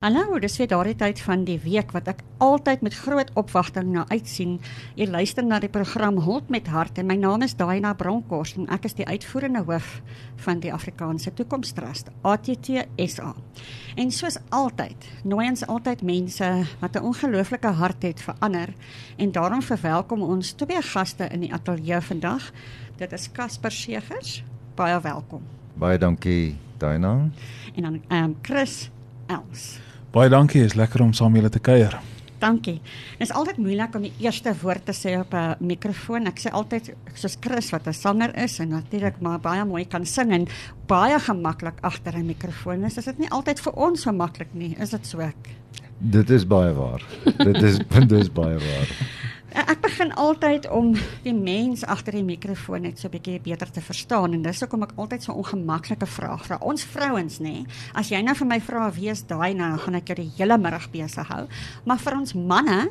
Hallo, dis weer daardie tyd van die week wat ek altyd met groot opwagting na uitsien. Jy luister na die program Hond met Hart en my naam is Daina Bronkhorst en ek is die uitvoerende hoof van die Afrikaanse Toekomstrust, ATT SA. En soos altyd, nooi ons altyd mense wat 'n ongelooflike hart het vir ander en daarom verwelkom ons twee gaste in die ateljee vandag. Dit is Casper Segers. Baie welkom. Baie dankie, Daina. En dan ehm um, Chris Els. Baie dankie, is lekker om saam julle te kuier. Dankie. Dit is altyd moeilik om die eerste woord te sê op 'n mikrofoon. Ek sê altyd soos Chris wat 'n sanger is en natuurlik maar baie mooi kan sing en baie gemaklik agter 'n mikrofoon is. Is dit nie altyd vir ons so maklik nie? Is dit so ek? Dit is baie waar. dit is dit is baie waar. Ek begin altyd om die mens agter die mikrofoon net so 'n bietjie beter te verstaan en dis hoekom ek altyd so ongemaklike vraag vra. Ons vrouens nê, as jy nou vir my vra wie is daai nou, gaan ek jou die hele middag besig hou. Maar vir ons manne,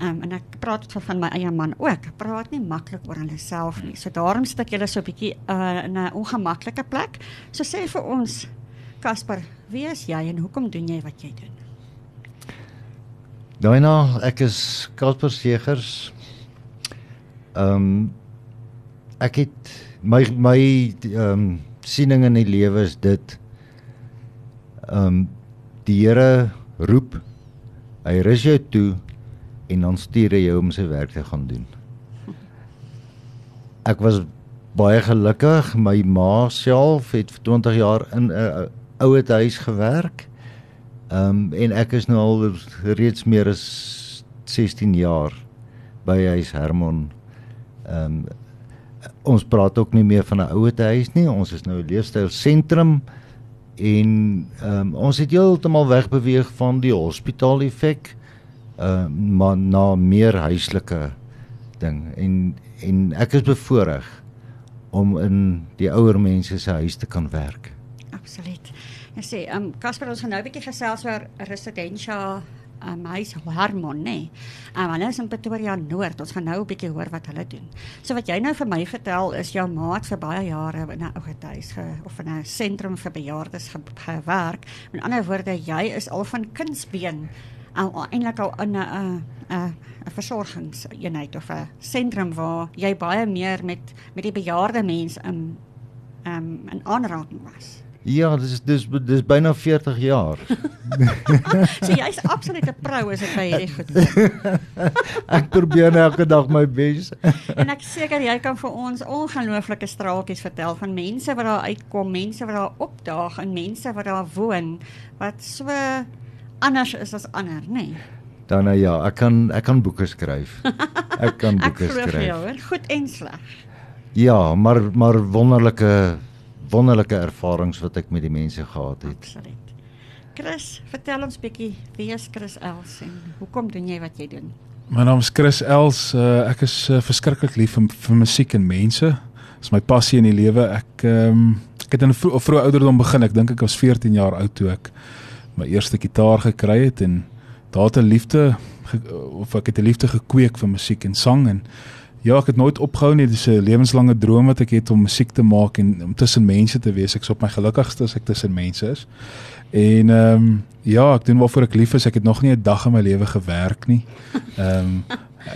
um, en ek praat van my eie man ook, praat nie maklik oor hulle self nie. So daarom sit ek julle so 'n bietjie uh, in 'n ongemaklike plek. So sê vir ons, Casper, wie is jy en hoekom doen jy wat jy doen? Daina, ek is Casper Segers. Ehm um, ek het my my ehm um, siening in die lewe is dit ehm um, die Here roep. Hy rus jou toe en dan stuur hy jou om sy werk te gaan doen. Ek was baie gelukkig. My ma self het vir 20 jaar in 'n uh, ouete huis gewerk. Ehm um, en ek is nou al reeds meer as 16 jaar by huis Hermon. Ehm um, ons praat ook nie meer van 'n ouete huis nie. Ons is nou 'n leefstyl sentrum en ehm um, ons het heeltemal wegbeweeg van die hospitaal effek ehm uh, na meer huislike ding en en ek is bevoorreg om in die ouer mense se huis te kan werk. Absoluut. Ek sê, ehm um, Casper ons gaan nou 'n bietjie gesels oor residensia um, huis Harmon, nê. Nee. Um, hulle is in Pretoria Noord. Ons gaan nou 'n bietjie hoor wat hulle doen. So wat jy nou vir my vertel is jou maat vir baie jare in 'n ouete huis ge, of in 'n sentrum vir bejaardes ge, gewerk. Met ander woorde, jy is al van kindsbeen al eintlik al in 'n 'n 'n versorgingseenheid of 'n sentrum waar jy baie meer met met die bejaarde mense in ehm um, in aanraking was. Ja, dis dis dis byna 40 jaar. so jy's absolute pro as dit by hierdie goed kom. ek probeer elke dag my bes. en ek seker jy kan vir ons ongelooflike straaltjies vertel van mense wat daar uitkom, mense wat daar opdaag en mense wat daar woon wat so anders is as ander, nê? Nee. Dan ja, ek kan ek kan boeke skryf. Ek kan boeke skryf. Ek glo jou, goed en sleg. Ja, maar maar wonderlike wonderlike ervarings wat ek met die mense gehad het. Absoluut. Chris, vertel ons bietjie wie is Chris Els en hoekom doen jy wat jy doen? My naam is Chris Els. Uh, ek is uh, verskriklik lief vir, vir musiek en mense. Dis my passie in die lewe. Ek ehm um, ek het in 'n vroeë vrou ouderdom begin. Ek dink ek was 14 jaar oud toe ek my eerste gitaar gekry het en daar het 'n liefde of ek het 'n liefde gekweek vir musiek en sang en Ja, ek het nooit opgehou nie. Dit is 'n lewenslange droom wat ek het om musiek te maak en om tussen mense te wees. Ek is op my gelukkigste as ek tussen mense is. En ehm um, ja, ek doen waarvoor ek lief is. Ek het nog nie 'n dag in my lewe gewerk nie. Ehm um,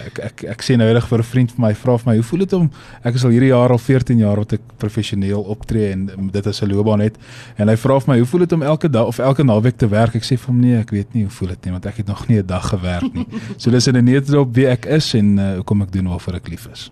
ek ek ek sê nou reg vir 'n vriend van my vra vir my hoe voel dit om ek is al hierdie jaar al 14 jaar wat ek professioneel optree en dit is 'n loopbaan het. En hy vra vir my hoe voel dit om elke dag of elke naweek te werk? Ek sê vir hom nee ek weet nie hoe voel dit nie want ek het nog nie 'n dag gewerk nie. So dis in 'n neutral wie ek is en uh, hoe kom ek doen waarvoor ek lief is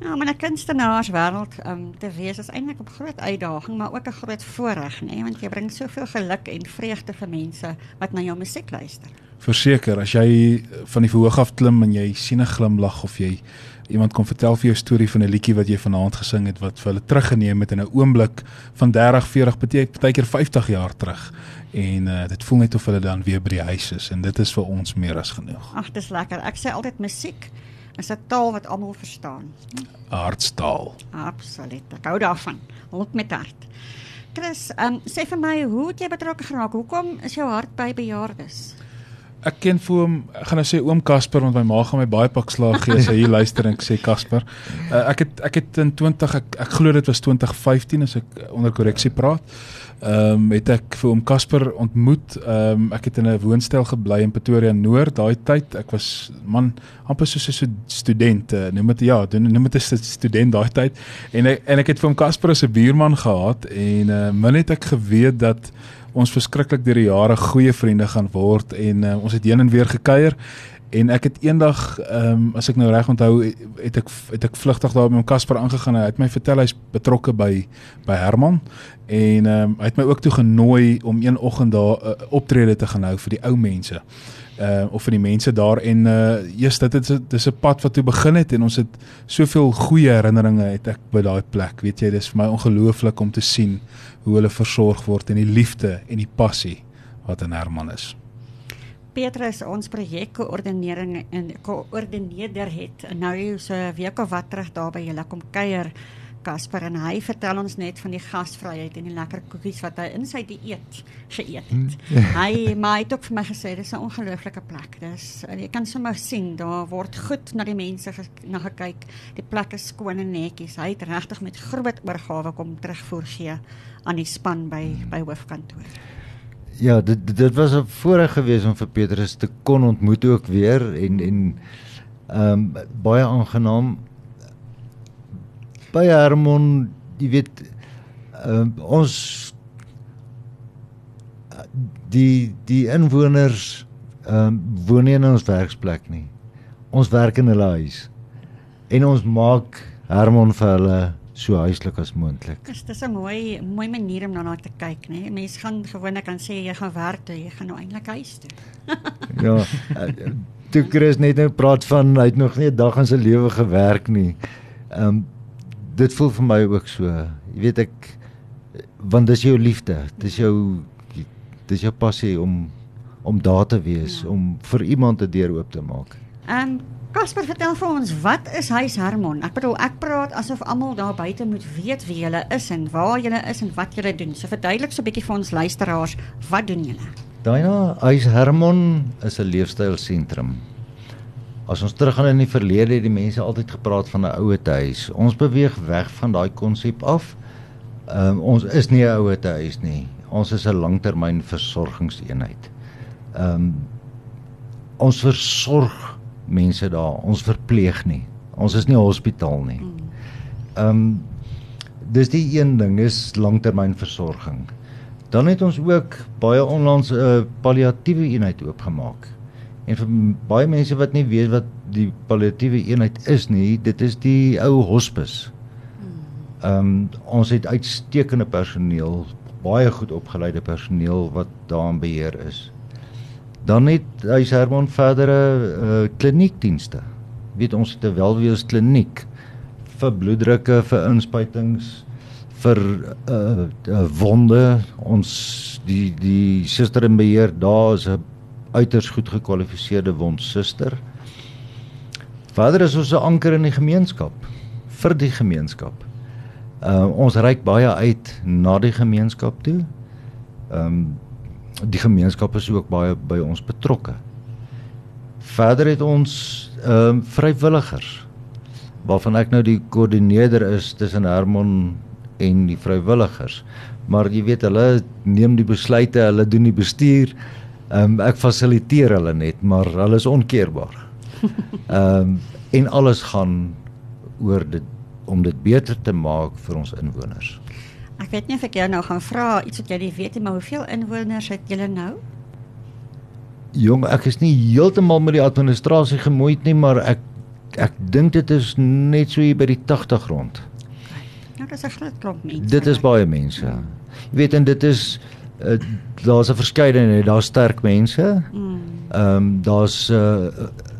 Ja, maar 'n kunstenaars wêreld um, te wees is eintlik 'n groot uitdaging, maar ook 'n groot voorreg, nê, want jy bring soveel geluk en vreugde vir mense wat na jou musiek luister. Verseker, as jy van die verhoog af klim en jy sien 'n glimlag of jy iemand kom vertel vir jou storie van 'n liedjie wat jy vanaand gesing het wat vir hulle teruggeneem het in 'n oomblik van 30, 40, baie keer 50 jaar terug en uh, dit voel net of hulle dan weer by die huis is en dit is vir ons meer as genoeg. Ag, dis lekker. Ek sê altyd musiek is 'n taal wat almal verstaan. Hartstaal. Absoluut. Ek hou daarvan. Hulp met hart. Chris, um, sê vir my, hoe het jy betrokke geraak? Hoekom is jou hart by bejaardes? Ek ken vir hom, ek gaan nou sê oom Casper want my ma gaan my baie pak slaag gee as hy hier luister en ek sê Casper. Uh, ek het ek het in 20 ek, ek glo dit was 2015 as ek onder korreksie praat. Ehm um, het ek vir oom Casper ontmoet. Ehm um, ek het in 'n woonstel gebly in Pretoria Noord daai tyd. Ek was man amper soos 'n student, uh, noem dit ja, noem dit 'n student daai tyd. En ek, en ek het vir oom Casper as 'n buurman gehad en uh, min het ek geweet dat ons verskriklik deur die jare goeie vriende gaan word en uh, ons het heen en weer gekuier en ek het eendag ehm um, as ek nou reg onthou het ek het ek vlugtig daar met hom Casper aangegaan hy het my vertel hy's betrokke by by Herman. En ehm um, hy het my ook toe genooi om een oggend daar 'n uh, optrede te gaan hou vir die ou mense uh of vir die mense daar. En uh eers dit is dis 'n pad wat toe begin het en ons het soveel goeie herinneringe het ek by daai plek. Weet jy dis vir my ongelooflik om te sien hoe hulle versorg word en die liefde en die passie wat in Herman is Petrus ons projekkoördinering en koördineerder het nou so 'n week of wat terug daar by julle kom kuier Casper en hy vertel ons net van die gasvryheid en die lekker koekies wat hy in sy dieet geëet het. Hmm. hy maar het ook vir my gesê dis 'n ongelooflike plek. Dis jy kan sommer sien daar word goed na die mense na gekyk. Die plek is skoon en netjies. Hy het regtig met groot oorgawe kom terugvoer gee aan die span by by hoofkantoor. Ja, dit dit was 'n voorreg geweest om vir Petrus te kon ontmoet ook weer en en ehm um, baie aangenaam. By Hermon, jy weet ehm um, ons die die inwoners ehm um, woon nie in ons werksplek nie. Ons werk in hulle huis. En ons maak Hermon vir hulle so huislik as moontlik. Dis dis 'n mooi mooi manier om daarna te kyk, né? Nee? Mense gaan gewoonlik kan sê jy gaan werk toe, jy gaan nou eintlik huis toe. ja. Eh, toe Chris net nou praat van hy het nog nie 'n dag in sy lewe gewerk nie. Ehm um, dit voel vir my ook so. Jy weet ek want dis jou liefde, dis jou dis jou passie om om daar te wees, ja. om vir iemand 'n deur oop te maak. Ehm um, Kasper, vertel vir ons, wat is Huis Hermon? Ek bedoel, ek praat asof almal daar buite moet weet wie julle is en waar julle is en wat julle doen. So verduidelik so 'n bietjie vir ons luisteraars, wat doen julle? Daina, Huis Hermon is 'n leefstylsentrum. As ons teruggaan in die verlede, het die mense altyd gepraat van 'n ouer huis. Ons beweeg weg van daai konsep af. Um, ons is nie 'n ouer huis nie. Ons is 'n langtermyn versorgingseenheid. Ehm um, ons versorg mense daar. Ons verpleeg nie. Ons is nie 'n hospitaal nie. Ehm um, dis die een ding is langtermynversorging. Dan het ons ook baie onlangs 'n uh, palliatiewe eenheid oopgemaak. En vir baie mense wat nie weet wat die palliatiewe eenheid is nie, dit is die ou hospis. Ehm um, ons het uitstekende personeel, baie goed opgeleide personeel wat daarin beheer is. Dan het hy's Herman verdere uh, kliniekdienste. Weet ons het 'n welwees kliniek vir bloeddrukke, vir inspuitings, vir uh, uh wonde. Ons die die suster in beheer daar is 'n uiters goed gekwalifiseerde wondsuster. Vader is ons 'n anker in die gemeenskap vir die gemeenskap. Uh ons reik baie uit na die gemeenskap toe. Ehm um, die gemeenskap is ook baie by ons betrokke. Verder het ons ehm um, vrywilligers waarvan ek nou die koördineerder is tussen Hermon en die vrywilligers. Maar jy weet hulle neem die besluite, hulle doen die bestuur. Ehm um, ek fasiliteer hulle net, maar hulle is onkeerbaar. Ehm um, en alles gaan oor dit om dit beter te maak vir ons inwoners. Ek weet nie of ek jou nou gaan vra iets wat jy nie weet nie, maar hoeveel inwoners het julle nou? Jong, ek is nie heeltemal met die administrasie gemoeid nie, maar ek ek dink dit is net so hier by die 80 rond. Nou, dit is 'n groot klomp mense. Dit is baie mense. Jy weet en dit is uh, daar's 'n verskeidenheid, daar's sterk mense. Mm. Ehm um, daar's uh,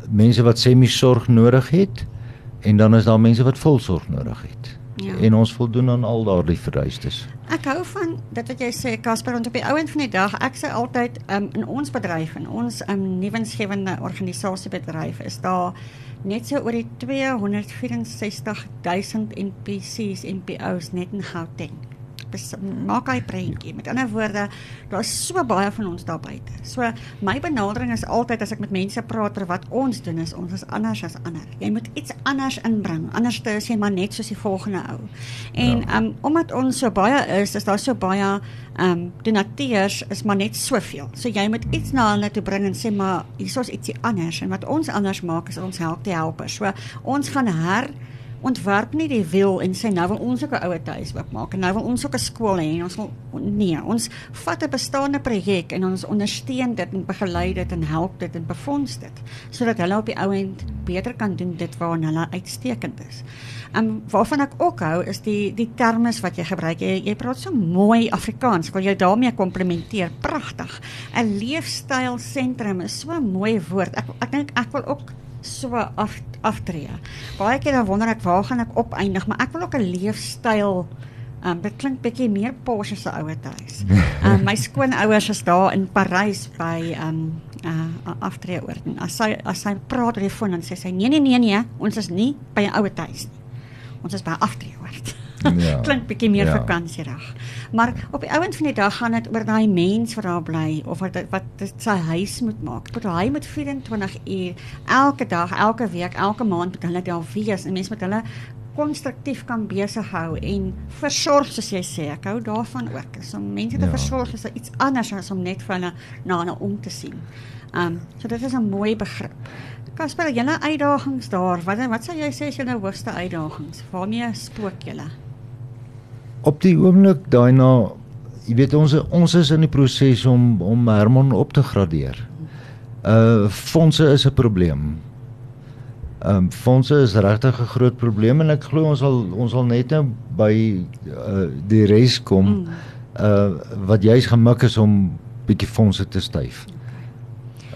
mense wat semi-sorg nodig het en dan is daar mense wat volsorg nodig het. Ja. En ons voldoen aan al daardie vereistes. Ek hou van dit wat jy sê Casper, want op die ouend van die dag, ek sê altyd um, in ons bedryf en ons um, nuwensgewende organisasiebedryf is daar net so oor die 264 000 NPC's NPO's net in Gauteng. Bes, maak hy prentjie. Met ander woorde, daar's so baie van ons daar buite. So my benadering is altyd as ek met mense praat oor wat ons doen is ons is anders as ander. Jy moet iets anders inbring. Anders is jy maar net soos die volgende ou. En ja. um omdat ons so baie is, is daar so baie um donateurs is maar net soveel. So jy moet iets na hulle toe bring en sê maar hierso's ietsie anders en wat ons anders maak is ons help die helpers. So ons gaan her ontwerp nie die wiel en sê nou wil ons ook 'n ouer tuis oopmaak en nou wil ons ook 'n skool hê en ons wil nee, ons vat 'n bestaande projek en ons ondersteun dit en begelei dit en help dit en befonds dit sodat hulle op die ou end beter kan doen dit waarna hulle uitstekend is. Um waarvan ek ook hou is die die terme wat jy gebruik. Jy jy praat so mooi Afrikaans. Wil jy daarmee komplimenteer? Pragtig. 'n Leefstyl sentrum is so 'n mooi woord. Ek ek dink ek wil ook so af aftree. Baie keer dan wonder ek waar gaan ek opeindig, maar ek wil ook 'n leefstyl Um dit klink bietjie meer Porsche se ouer huis. Um my skoonouers is daar in Parys by um uh aftree oor. As sy as sy praat oor die foon en sê sy nee nee nee nee, ons is nie by 'n ouer huis nie. Ons is by aftree oor. Ja. Klink bietjie meer ja. vakansiedag. Maar op die ouend van die dag gaan dit oor daai mens wat daar bly of wat wat sy huis moet maak. Want hy moet 24 uur elke dag, elke week, elke maand met hulle daar wees en mense met hulle konstruktief kan besig hou en versorg soos jy sê. Ek hou daarvan ook. So mense te ja. versorg is iets anders as om net vir hulle na hulle om te sien. Um so dit is 'n mooi begrip. Kasper, julle uitdagings daar. Wat wat sou jy sê is julle hoogste uitdagings? Waarmee spook julle? Op die oomblik daai na jy weet ons ons is in die proses om om Hermon op te gradeer. Uh fondse is 'n probleem. Ehm um, fondse is regtig 'n groot probleem en ek glo ons sal ons sal net nou by uh die res kom mm. uh wat jy's gemik is om bietjie fondse te styf. Ehm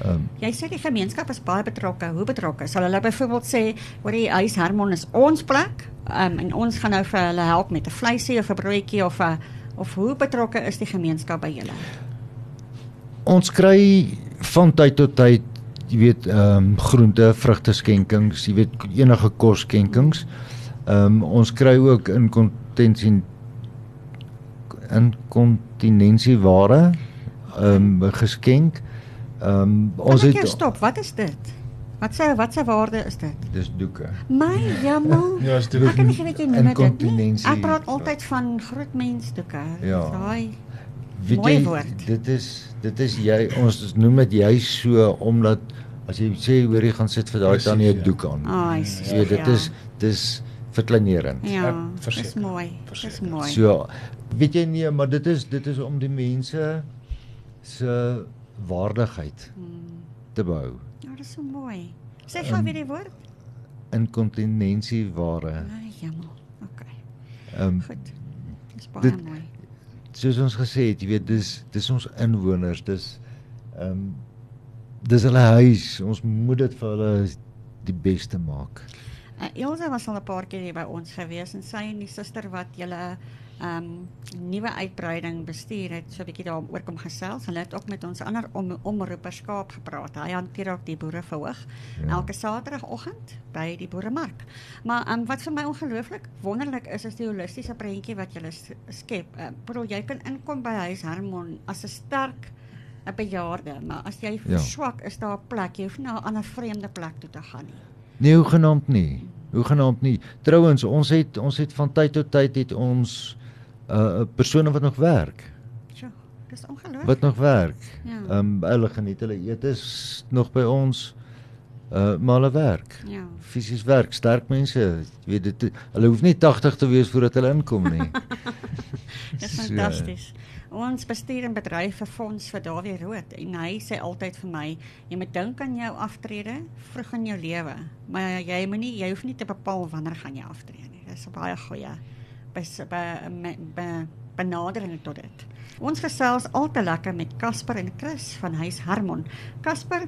um, jy sê die gemeenskap is baie betrokke. Hoe betrokke? Sal hulle byvoorbeeld sê oor die huis Hermon is ons plek? um, en ons gaan nou vir hulle help met 'n vleisie of 'n broodjie of 'n of hoe betrokke is die gemeenskap by julle? Ons kry van tyd tot tyd, jy weet, ehm um, groente, vrugte skenkings, jy weet enige kos skenkings. Ehm um, ons kry ook in kontensie in kontinensieware ehm um, geskenk. Ehm um, ons het stop, wat is dit? Wat sê wat se waarde is dit? Dis doeke. My jammer. ja, is doeke. Ek kan nie weet jy noem dit. Ek praat altyd van groot mens doeke. Ja. Daai mooi woord. Dit is dit is jy ons noem dit jy so omdat as jy sê hoor jy gaan sit vir daai tannie 'n ja. doek aan. Ah, oh, ja, dit is dis verkleinerend. Ja, dis mooi. Dis mooi. So, weet jy nie, maar dit is dit is om die mense se waardigheid hmm. te bou is so mooi. Sê gou um, weer die woord. Inkontinensieware. Ai, jammer. OK. Ehm um, Goed. Dis baie dit, mooi. Soos ons gesê het, jy weet, dis dis ons inwoners, dis ehm um, dis hulle huis. Ons moet dit vir hulle die beste maak. Uh, Elsa was al 'n paar keer hier by ons gewees en sy en die suster wat julle ehm um, nuwe uitbreiding bestuur het so 'n bietjie daaroor kom gesels. Hulle het ook met ons ander om, omroeperskaap gepraat. Hy hanteer ook die boere verhoog ja. elke Saterdagoggend by die boeremark. Maar ehm um, wat vir my ongelooflik wonderlik is is die holistiese prentjie wat jy skep. Ehm uh, bedoel jy kan inkom by huis Hermon as 'n sterk 'n bejaarde, maar as jy ja. swak is daar 'n plek. Jy hoef nie na 'n ander vreemde plek toe te gaan nie. Nee, hoe genaamd nie. Hoe genaamd nie. Trouwens, ons het ons het van tyd tot tyd het ons uh persone wat nog werk. Ja, dis ongelooflik. Wat nog werk. Ja. Ehm ja. um, hulle geniet hulle eet is nog by ons uh maar hulle werk. Ja. Fisies werk, sterk mense, jy weet dit hulle hoef nie 80 te wees voordat hulle inkom nie. dis so, fantasties. Ons bestuur 'n bedryf vir fonds vir Dawie Rood en hy sê altyd vir my, jy moet dink aan jou aftrede vroeg in jou lewe, maar jy moenie jy hoef nie te bepaal wanneer gaan jy aftree nie. Dis 'n baie goeie benadering tot dit. Ons gesels al te lekker met Casper en Chris van Huis Harmon. Casper,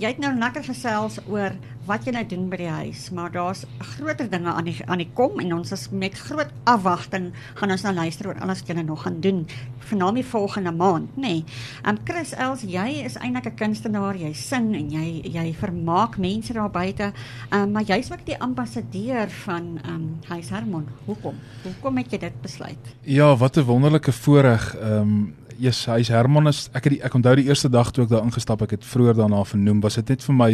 jy het nou lekker gesels oor wat jy nou doen by die huis, maar daar's groter dinge aan die aan die kom en ons is met groot afwagting gaan ons nou luister oor alles wat jy nog gaan doen vanaand die volgende maand, nê. Nee. Um Chris Els, jy is eintlik 'n kunstenaar, jy sing en jy jy vermaak mense daar buite. Um maar jy's ook die ambassadeur van um Huis Hermon. Hoekom? Hoekom het jy dit besluit? Ja, wat 'n wonderlike voorreg. Um yes, hy's Herman is ek het die, ek onthou die eerste dag toe ek daar ingestap, ek het vroeër daarna vernoem, was dit net vir my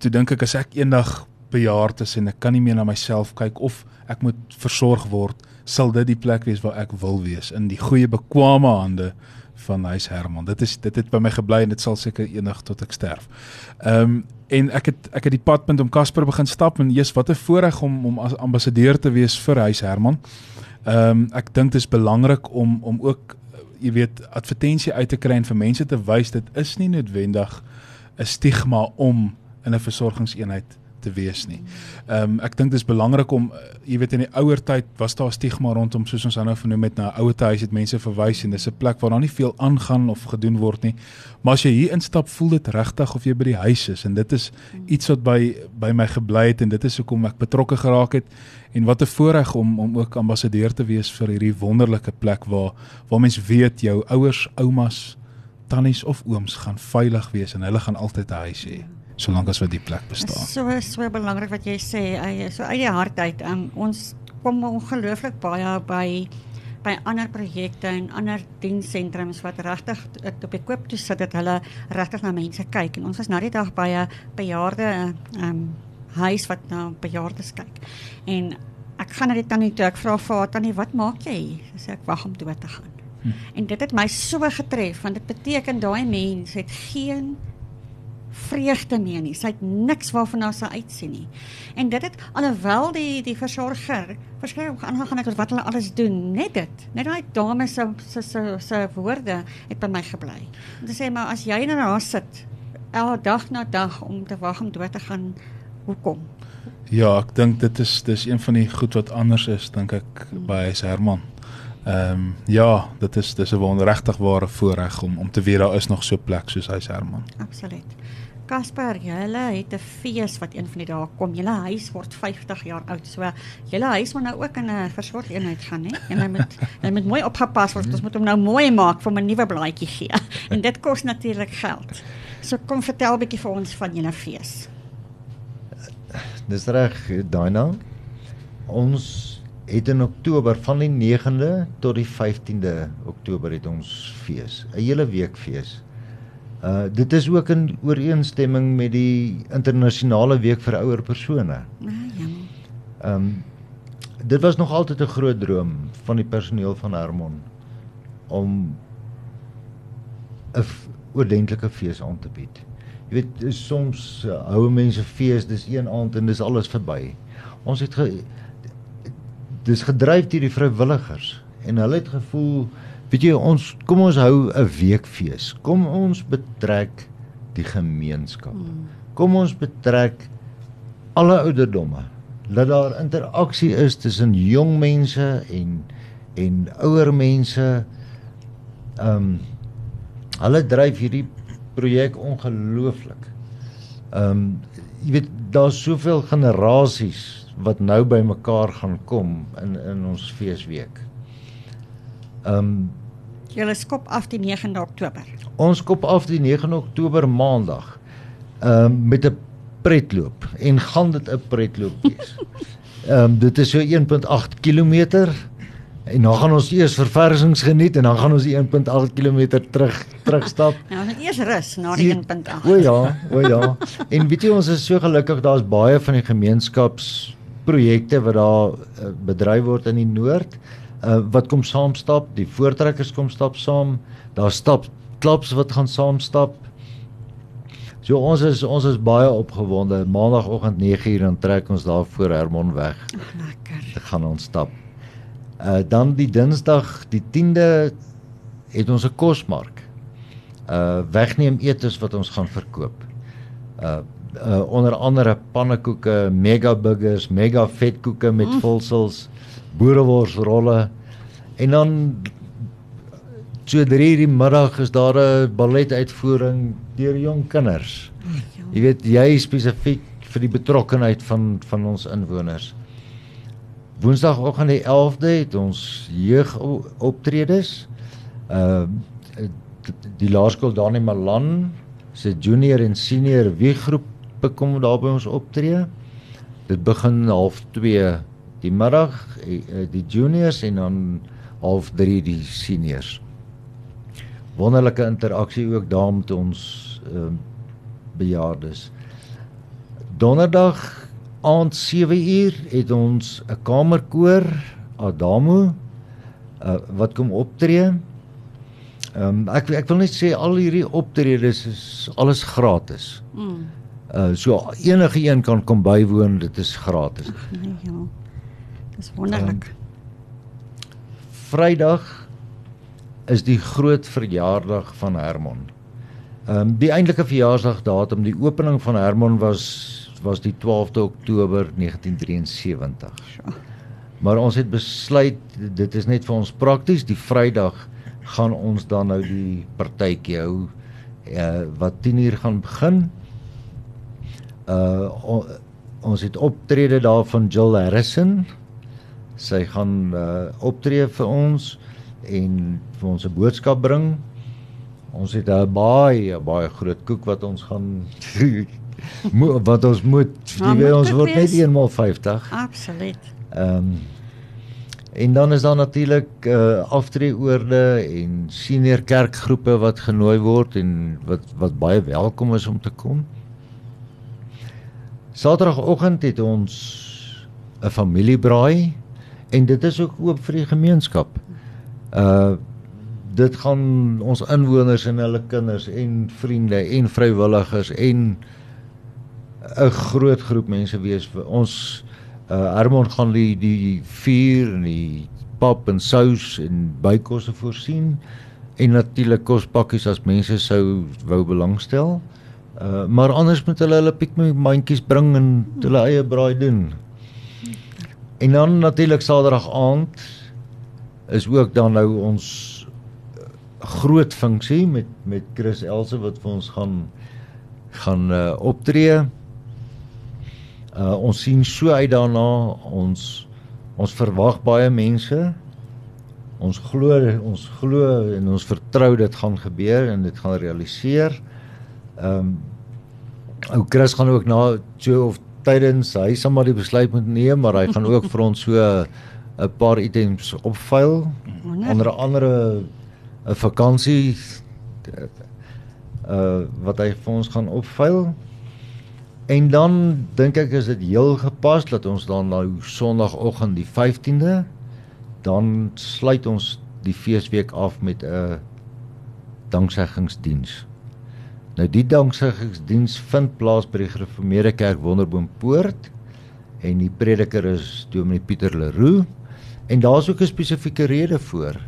toe dink ek as ek eendag bejaard is en ek kan nie meer na myself kyk of ek moet versorg word, sal dit die plek wees waar ek wil wees in die goeie bekwame hande van huis Herman. Dit is dit het by my gebly en dit sal seker eendag tot ek sterf. Ehm um, en ek het ek het die padpunt om Casper begin stap en Jesus wat 'n voorreg om om as ambassadeur te wees vir huis Herman. Ehm um, ek dink dit is belangrik om om ook jy weet advertensie uit te kry en vir mense te wys dit is nie noodwendig 'n stigma om in 'n versorgingseenheid te wees nie. Ehm um, ek dink dit is belangrik om uh, jy weet in die ouer tyd was daar stigma rondom soos ons nou vernoem het na 'n ouer huis het mense verwys en dis 'n plek waar daar nie veel aangaan of gedoen word nie. Maar as jy hier instap, voel dit regtig of jy by die huis is en dit is iets wat by by my gebly het en dit is hoekom ek betrokke geraak het en wat 'n voorreg om om ook ambassadeur te wees vir hierdie wonderlike plek waar waar mens weet jou ouers, oumas, tannies of ooms gaan veilig wees en hulle gaan altyd 'n huis hê solank as wat die plek bestaan. So so belangrik wat jy sê, so uit die hart uit. Um, ons kom ongelooflik baie by by ander projekte en ander dienssentrums wat regtig op die koop toe sit dat hulle regtig na mense kyk en ons was nou die dag by 'n bejaarde ehm um, huis wat na bejaardes kyk. En ek gaan na die tannie toe. Ek vra vir haar tannie, "Wat maak jy?" Sy sê ek wag om dood te gaan. Hm. En dit het my so getref want dit beteken daai mens het geen vreugde meer nie. Sy het niks waarvan haar sy uitsien nie. En dit het alhoewel die die versorger verskeie aangegaan het oor wat hulle alles doen, net dit. Net daai dame se se se se woorde het by my gebly. Om te sê maar as jy nou daar sit elke dag na dag om te wag om dood te gaan, Hoekom? Ja, ek dink dit is dis een van die goed wat anders is dink ek by hy Herman. Ehm um, ja, dit is dis 'n wonderregtig ware voorreg om om te weet daar is nog so plek soos hy Herman. Absoluut. Kasper, julle het 'n fees wat een van die dae kom. Julle huis word 50 jaar oud. So julle huis moet nou ook in 'n versorgeenheid gaan, hè? En hy moet hy moet mooi opgepas word. Ons moet hom nou mooi maak vir 'n nuwe blaadjie gee. En dit kos natuurlik geld. So kom vertel 'n bietjie vir ons van julle fees dis reg Daina. Ons het in Oktober van die 9de tot die 15de Oktober het ons fees, 'n hele week fees. Uh dit is ook in ooreenstemming met die internasionale week vir ouer persone. Ah, ja. Ehm um, dit was nog altyd 'n groot droom van die personeel van Hermon om 'n oordentlike fees aan te bied. Jy weet soms uh, hou mense fees, dis een aand en dis alles verby. Ons het ge, dis gedryf deur die vrywilligers en hulle het gevoel, weet jy, ons kom ons hou 'n weekfees. Kom ons betrek die gemeenskap. Hmm. Kom ons betrek alle ouderdomme. Laat daar interaksie is tussen jong mense en en ouer mense. Ehm um, hulle dryf hierdie projek ongelooflik. Ehm um, jy weet daar's soveel generasies wat nou bymekaar gaan kom in in ons feesweek. Ehm um, julle skop af die 9de Oktober. Ons skop af die 9de Oktober maandag. Ehm um, met 'n pretloop en gaan dit 'n pretloop wees. Ehm um, dit is so 1.8 km En dan gaan ons eers verversings geniet en dan gaan ons die 1.8 km terug terugstap. nou, ons moet eers rus na die 1.8. O ja, o ja. En weet jy ons is so gelukkig daar's baie van die gemeenskapsprojekte wat daar uh, bedryf word in die noord uh, wat kom saam stap, die voortrekkers kom stap saam. Daar stap klubs wat gaan saam stap. So ons is ons is baie opgewonde. Maandagooggend 9:00 dan trek ons daar voor Hermon weg. Lekker. Ek gaan ons stap. Uh dan die Dinsdag, die 10de het ons 'n kosmark. Uh wegneem etes wat ons gaan verkoop. Uh uh onder andere pannekoeke, mega burgers, mega vetkoeke met mm. vulsels, boereworsrolle en dan so 3 die middag is daar 'n balletuitvoering deur jong kinders. Jy weet jy spesifiek vir die betrokkenheid van van ons inwoners. Woensdagoggend die 11de het ons jeugoptredes. Ehm uh, die laerskool Dani Malan se junior en senior wieggroep kom daar by ons optree. Dit begin half 2 die middag eh, die juniors en dan half 3 die seniors. Wonderlike interaksie ook daar met ons ehm uh, bejaardes. Donderdag aand 7 uur het ons 'n kamerkoor Adamo uh, wat kom optree. Ehm um, ek ek wil net sê al hierdie optredes is alles gratis. Mm. Uh so enige een kan kom bywoon, dit is gratis. Ja. Dis wonderlik. Um, Vrydag is die groot verjaardag van Hermon. Ehm um, die eintlike verjaarsdagdatum, die opening van Hermon was was die 12de Oktober 1973. Maar ons het besluit dit is net vir ons prakties die Vrydag gaan ons dan nou die partytjie hou uh, wat 10uur gaan begin. Uh on, ons het optrede daar van Jill Harrison. Sy gaan uh optree vir ons en vir ons 'n boodskap bring. Ons het 'n baie baie groot koek wat ons gaan wat ons moet die nou, ons word net eenmal 50. Absoluut. Ehm um, en dan is daar natuurlik uh, aftreeoorde en senior kerkgroepe wat genooi word en wat wat baie welkom is om te kom. Saterdagoggend het ons 'n familiebraai en dit is ook oop vir die gemeenskap. Uh dit gaan ons inwoners en hulle kinders en vriende en vrywilligers en 'n groot groep mense wees vir ons uh Hermon gaan die die vuur en die pap en sous en bykosse voorsien en natuurlik kospakkies as mense sou wou belangstel. Uh maar anders moet hulle hulle pikmandjies bring en hulle eie braai doen. En dan natuurlik Saterdag aand is ook dan nou ons uh, groot funksie met met Chris Else wat vir ons gaan gaan uh, optree. Uh ons sien so uit daarna. Ons ons verwag baie mense. Ons glo ons glo en ons vertrou dit gaan gebeur en dit gaan realiseer. Ehm um, ou Chris gaan ook na so of tydens hy sal maar die besluit moet neem, maar hy gaan ook vir ons so 'n paar items opvuil. Onder andere 'n vakansie uh wat hy vir ons gaan opvuil. En dan dink ek is dit heel gepas dat ons dan nou Sondagoggend die 15de dan sluit ons die feesweek af met 'n danksegingsdiens. Nou die danksegingsdiens vind plaas by die Gereformeerde Kerk Wonderboompoort en die prediker is Dominee Pieter Leroux en daar's ook 'n spesifieke rede voor.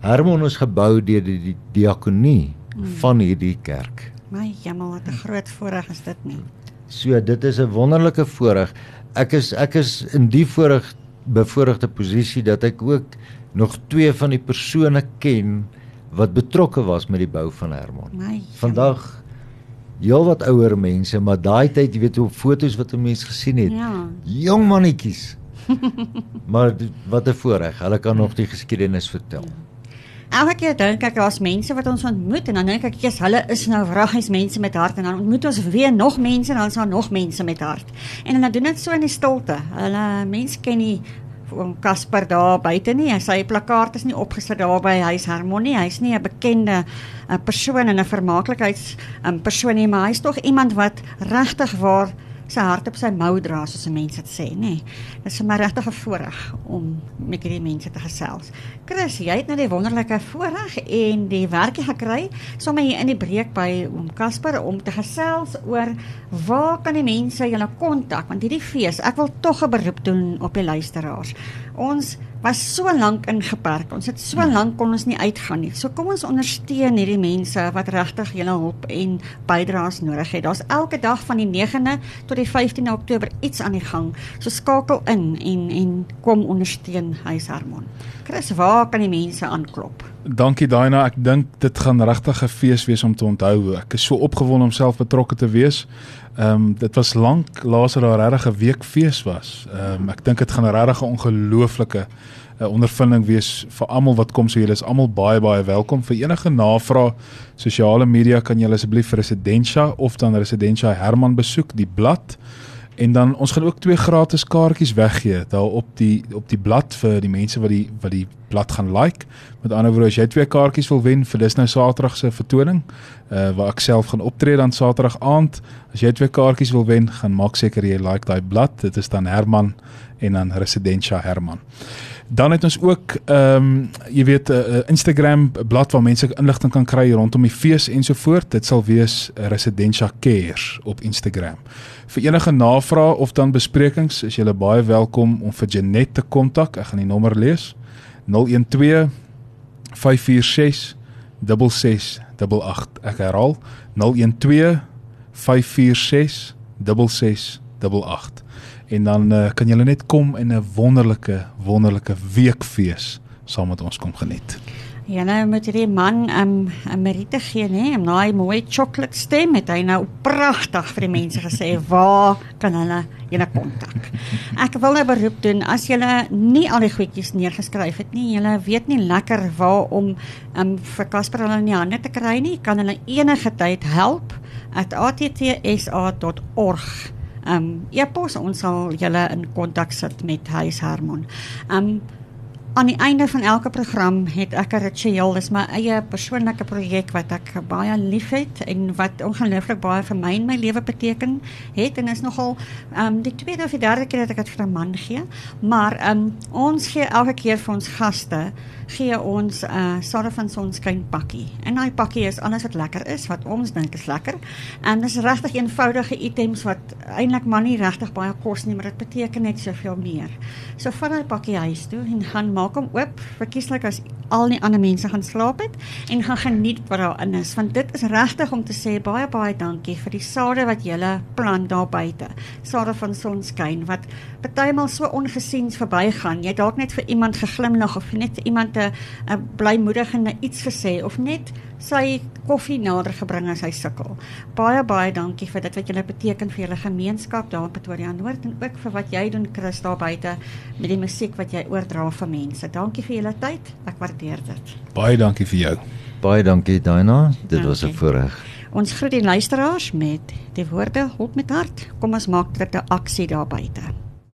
Hermon is gebou deur die, die diakonie hmm. van hierdie kerk. My jammer, wat 'n groot voorreg is dit nie. So dit is 'n wonderlike voorreg. Ek is ek is in die voorreg bevoorregte posisie dat ek ook nog twee van die persone ken wat betrokke was met die bou van Hermon. My Vandag heel wat ouer mense, maar daai tyd, jy weet, op foto's wat 'n mens gesien het. Ja. Jong mannetjies. maar wat 'n voorreg. Hulle kan nog die geskiedenis vertel. Ja. Elke keer dink ek daar's mense wat ons ontmoet en dan dink ek jy's hulle is nou wraggies mense met hart en dan ontmoet ons weer nog mense en dan is daar nog mense met hart. En dan doen dit so in die stilte. Hulle mense ken nie oom Casper daar buite nie. Sy plakkaat is nie opgesit daar by huis Harmonie. Hy's nie 'n bekende 'n persoon en 'n vermaaklikheids 'n persoon nie, maar hy's tog iemand wat regtig waar sy hart op sy mou dra soos 'n mens dit sê, nê. Nee. Dit is my regtig 'n voorreg om met hierdie mense te gesels. Chris, jy het nou die wonderlike voorreg en die werkie gekry sommer hier in die breek by oom Casper om te gesels oor waar kan die mense julle kontak want hierdie fees, ek wil tog 'n beroep doen op die luisteraars. Ons was so lank ingeperk. Ons het so lank kon ons nie uitgaan nie. So kom ons ondersteun hierdie mense wat regtig julle hulp en bydraes nodig het. Daar's elke dag van die 9de tot die 15de Oktober iets aan die gang. So skakel in en en kom ondersteun Huis Harmon. Chris, waar kan die mense aanklop? Dankie Daina, ek dink dit gaan regtig 'n fees wees om te onthou. Ek is so opgewonde om self betrokke te wees. Ehm um, dit was lank laas dat daar regtig 'n week fees was. Ehm um, ek dink dit gaan regtig 'n ongelooflike uh, ondervinding wees vir almal wat kom. So julle is almal baie baie welkom. Vir enige navraag, sosiale media kan julle asseblief vir Residentia of dan Residentia Herman besoek, die blad. En dan ons gaan ook twee gratis kaartjies weggee daar op die op die blad vir die mense wat die wat die blad gaan like. Met ander woorde as jy twee kaartjies wil wen vir dis nou Saterdag se vertoning, uh waar ek self gaan optree dan Saterdag aand. As jy twee kaartjies wil wen, gaan maak seker jy like daai blad. Dit is dan Herman en dan Residentia Herman. Dan het ons ook ehm um, jy weet 'n uh, Instagram blad waar mense inligting kan kry rondom die fees ensovoort. Dit sal wees Residentia Cares op Instagram. Vir enige navrae of dan besprekings is jy baie welkom om vir Janet te kontak. Ek gaan die nommer lees. 012 546 6688. Ek herhaal 012 546 6688 en dan uh, kan julle net kom en 'n wonderlike wonderlike weekfees saam met ons kom geniet. Ja, nou met hierdie man um, 'n Merite gee nê, 'n naai mooi chocolate stem het hy nou pragtig vir die mense gesê waar kan hulle julle kontak. Ek wil nou beroep doen as julle nie al die goedjies neergeskryf het nie, julle weet nie lekker waar om um, vir Casper hulle in die hande te kry nie, kan hulle enige tyd help at attsa.org ehm um, e-pos ons sal julle in kontak sit met Huis Harmon. Ehm um, aan die einde van elke program het ek 'n ritueel, dis my eie persoonlike projek wat ek baie liefhet en wat ongelooflik baie vir my en my lewe beteken het en is nogal ehm um, die tweede of die derde keer dat ek dit vir 'n man gee, maar ehm um, ons gee elke keer vir ons gaste gee ons 'n uh, soort van sonskyn pakkie. En daai pakkie is alles wat lekker is, wat ons dink is lekker. En dis regtig eenvoudige items wat eintlik maar nie regtig baie kos nie, maar dit beteken net soveel meer. So vat daai pakkie huis toe en gaan maak hom oop, verkieslik as al die ander mense gaan slaap het en gaan geniet wat daarin is, want dit is regtig om te sê baie baie dankie vir die sade wat jy plant daar buite. Sade van sonskyn wat partymal so ongesiens verbygaan. Jy dalk net vir iemand geglimlag of net vir iemand 'n 'n blymoedigende iets gesê of net sy koffie nader gebring as hy sukkel. Baie baie dankie vir dit wat julle beteken vir julle gemeenskap daar in Pretoria Noord en ook vir wat jy doen Chris daar buite met die musiek wat jy oordra vir mense. Dankie vir julle tyd. Ek waardeer dit. Baie dankie vir jou. Baie dankie Dina. Dit dankie. was 'n voorreg. Ons groet die luisteraars met die woorde: "Hop met hart. Kom ons maak dit 'n aksie daar buite."